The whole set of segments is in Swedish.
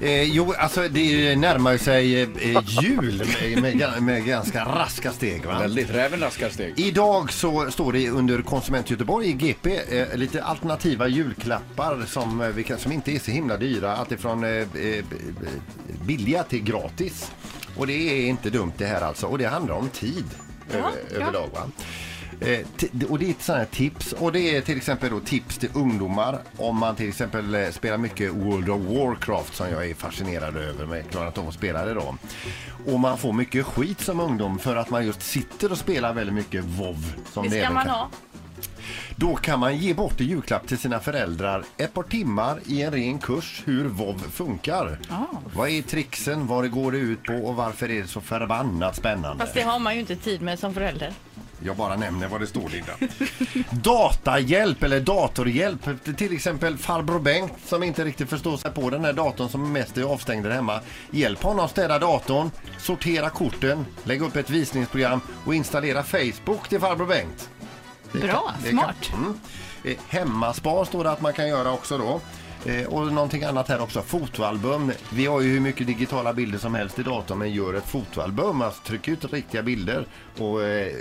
Eh, jo, alltså det närmar sig eh, jul med, med, med ganska raska steg. Va? Väldigt räven raskar steg. Idag så står det under Konsument Göteborg i GP eh, lite alternativa julklappar som, eh, vi kan, som inte är så himla dyra. Alltifrån eh, eh, billiga till gratis. Och det är inte dumt det här alltså. Och det handlar om tid över, överlag. Va? Eh, och det är ett sånt här tips och det är till exempel då tips till ungdomar om man till exempel eh, spelar mycket World of Warcraft som jag är fascinerad över men klarat av att spela det då. Och man får mycket skit som ungdom för att man just sitter och spelar väldigt mycket WoW. Som Det ska även man kan- ha. Då kan man ge bort i julklapp till sina föräldrar ett par timmar i en ren kurs hur WoW funkar. Vad är trixen, vad det går det ut på och varför är det så förbannat spännande? Fast det har man ju inte tid med som förälder. Jag bara nämner vad det står Linda. Datahjälp eller datorhjälp. Till exempel farbror Bengt som inte riktigt förstår sig på den här datorn som mest är avstängd där hemma. Hjälp honom städa datorn, sortera korten, lägga upp ett visningsprogram och installera Facebook till farbror Bengt. Bra, kan- smart. Kan, mm. Eh, Hemmaspar står det att man kan göra också då. Eh, och någonting annat här också, fotoalbum. Vi har ju hur mycket digitala bilder som helst i datorn men gör ett fotoalbum, alltså tryck ut riktiga bilder och eh,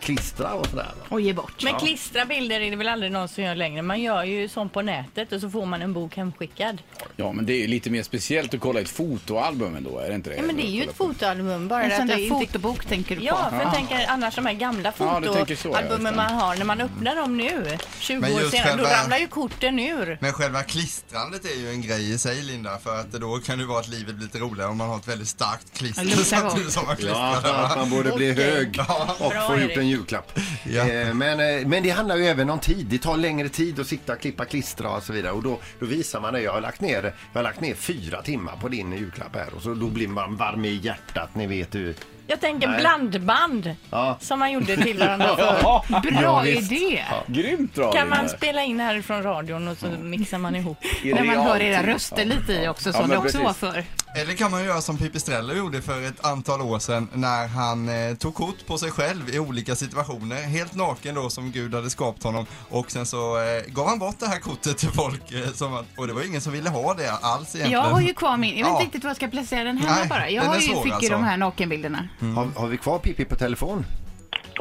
klistra och sådär. Och ge bort. Men klistra bilder är det väl aldrig någon som gör längre. Man gör ju sånt på nätet och så får man en bok hemskickad. Ja, men det är ju lite mer speciellt att kolla ett fotoalbum ändå, är det inte det? Ja, men det är ju ett fotoalbum bara En sån där inte... fotobok tänker du på? Ja, för jag tänker annars de här gamla Ja, ja, fotoalbumen det. man har när man öppnar dem nu, 20 Men år senare, då ramlar ju korten ur. Men själva klistrandet är ju en grej i sig Linda, för att då kan det vara att livet blir lite roligare om man har ett väldigt starkt klister samtidigt som man Ja, klistrar. man borde bli hög och få gjort en julklapp. Ja. Eh, Men, eh, men det handlar ju även om tid. Det tar längre tid att sitta, klippa, klistra och så vidare. Och då, då visar man det. Jag har, lagt ner, jag har lagt ner fyra timmar på din julklapp här. Och så då blir man varm i hjärtat. Ni vet hur. Jag tänker Nej. blandband Ja. som man gjorde till varandra förr. Ja, Bra visst. idé! grymt bra. Kan man spela in härifrån radion och så mixar man ihop. När man hör era röster lite i också Ja, som det också precis. var för. Eller kan man göra som Pipistrello gjorde för ett antal år sedan när han eh, tog kort på sig själv i olika situationer, helt naken då som Gud hade skapat honom och sen så eh, gav han bort det här kortet till folk eh, som att, och det var ingen som ville ha det alls egentligen. Jag har ju kvar min. Jag vet Ja. inte riktigt var jag ska placera den Nej, bara. Jag har ju, fick ju alltså. de här nakenbilderna. Har, har vi kvar Pippi på telefon?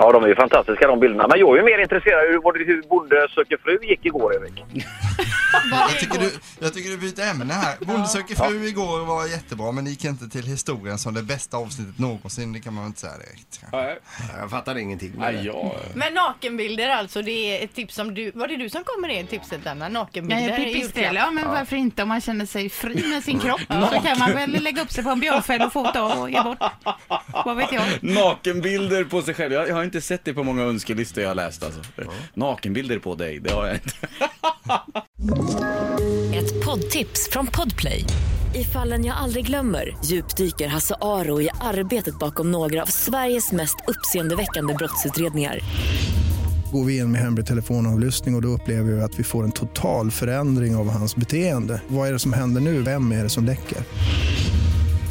Ja, de är ju fantastiska de bilderna. Men jag är ju mer intresserad av hur, hur Bonde söker fru gick igår, Erik. Jag tycker, du, jag tycker du byter ämne här. Bonde söker fru igår var jättebra men det gick inte till historien som det bästa avsnittet någonsin, det kan man väl inte säga direkt. Nej, Jag fattar ingenting. med nej, det. ja. Men nakenbilder alltså, det är ett tips som du... Var det du som kom med det tipset Anna? Nakenbilder Nej, i pipistrella. Ja, men varför inte om man känner sig fri med sin kropp så kan man väl lägga upp sig på en björnfäll och fota och ge bort. Vad vet jag? Nakenbilder på sig själv. Jag, jag har inte sett det på många önskelistor jag har läst alltså. Nakenbilder på dig, det har jag inte. Ett poddtips från Podplay. I fallen jag aldrig glömmer djupdyker Hasse Aro i arbetet bakom några av Sveriges mest uppseendeväckande brottsutredningar. Går vi in med hemlig telefonavlyssning och, och då upplever vi att vi får en total förändring av hans beteende. Vad är det som händer nu? Vem är det som läcker?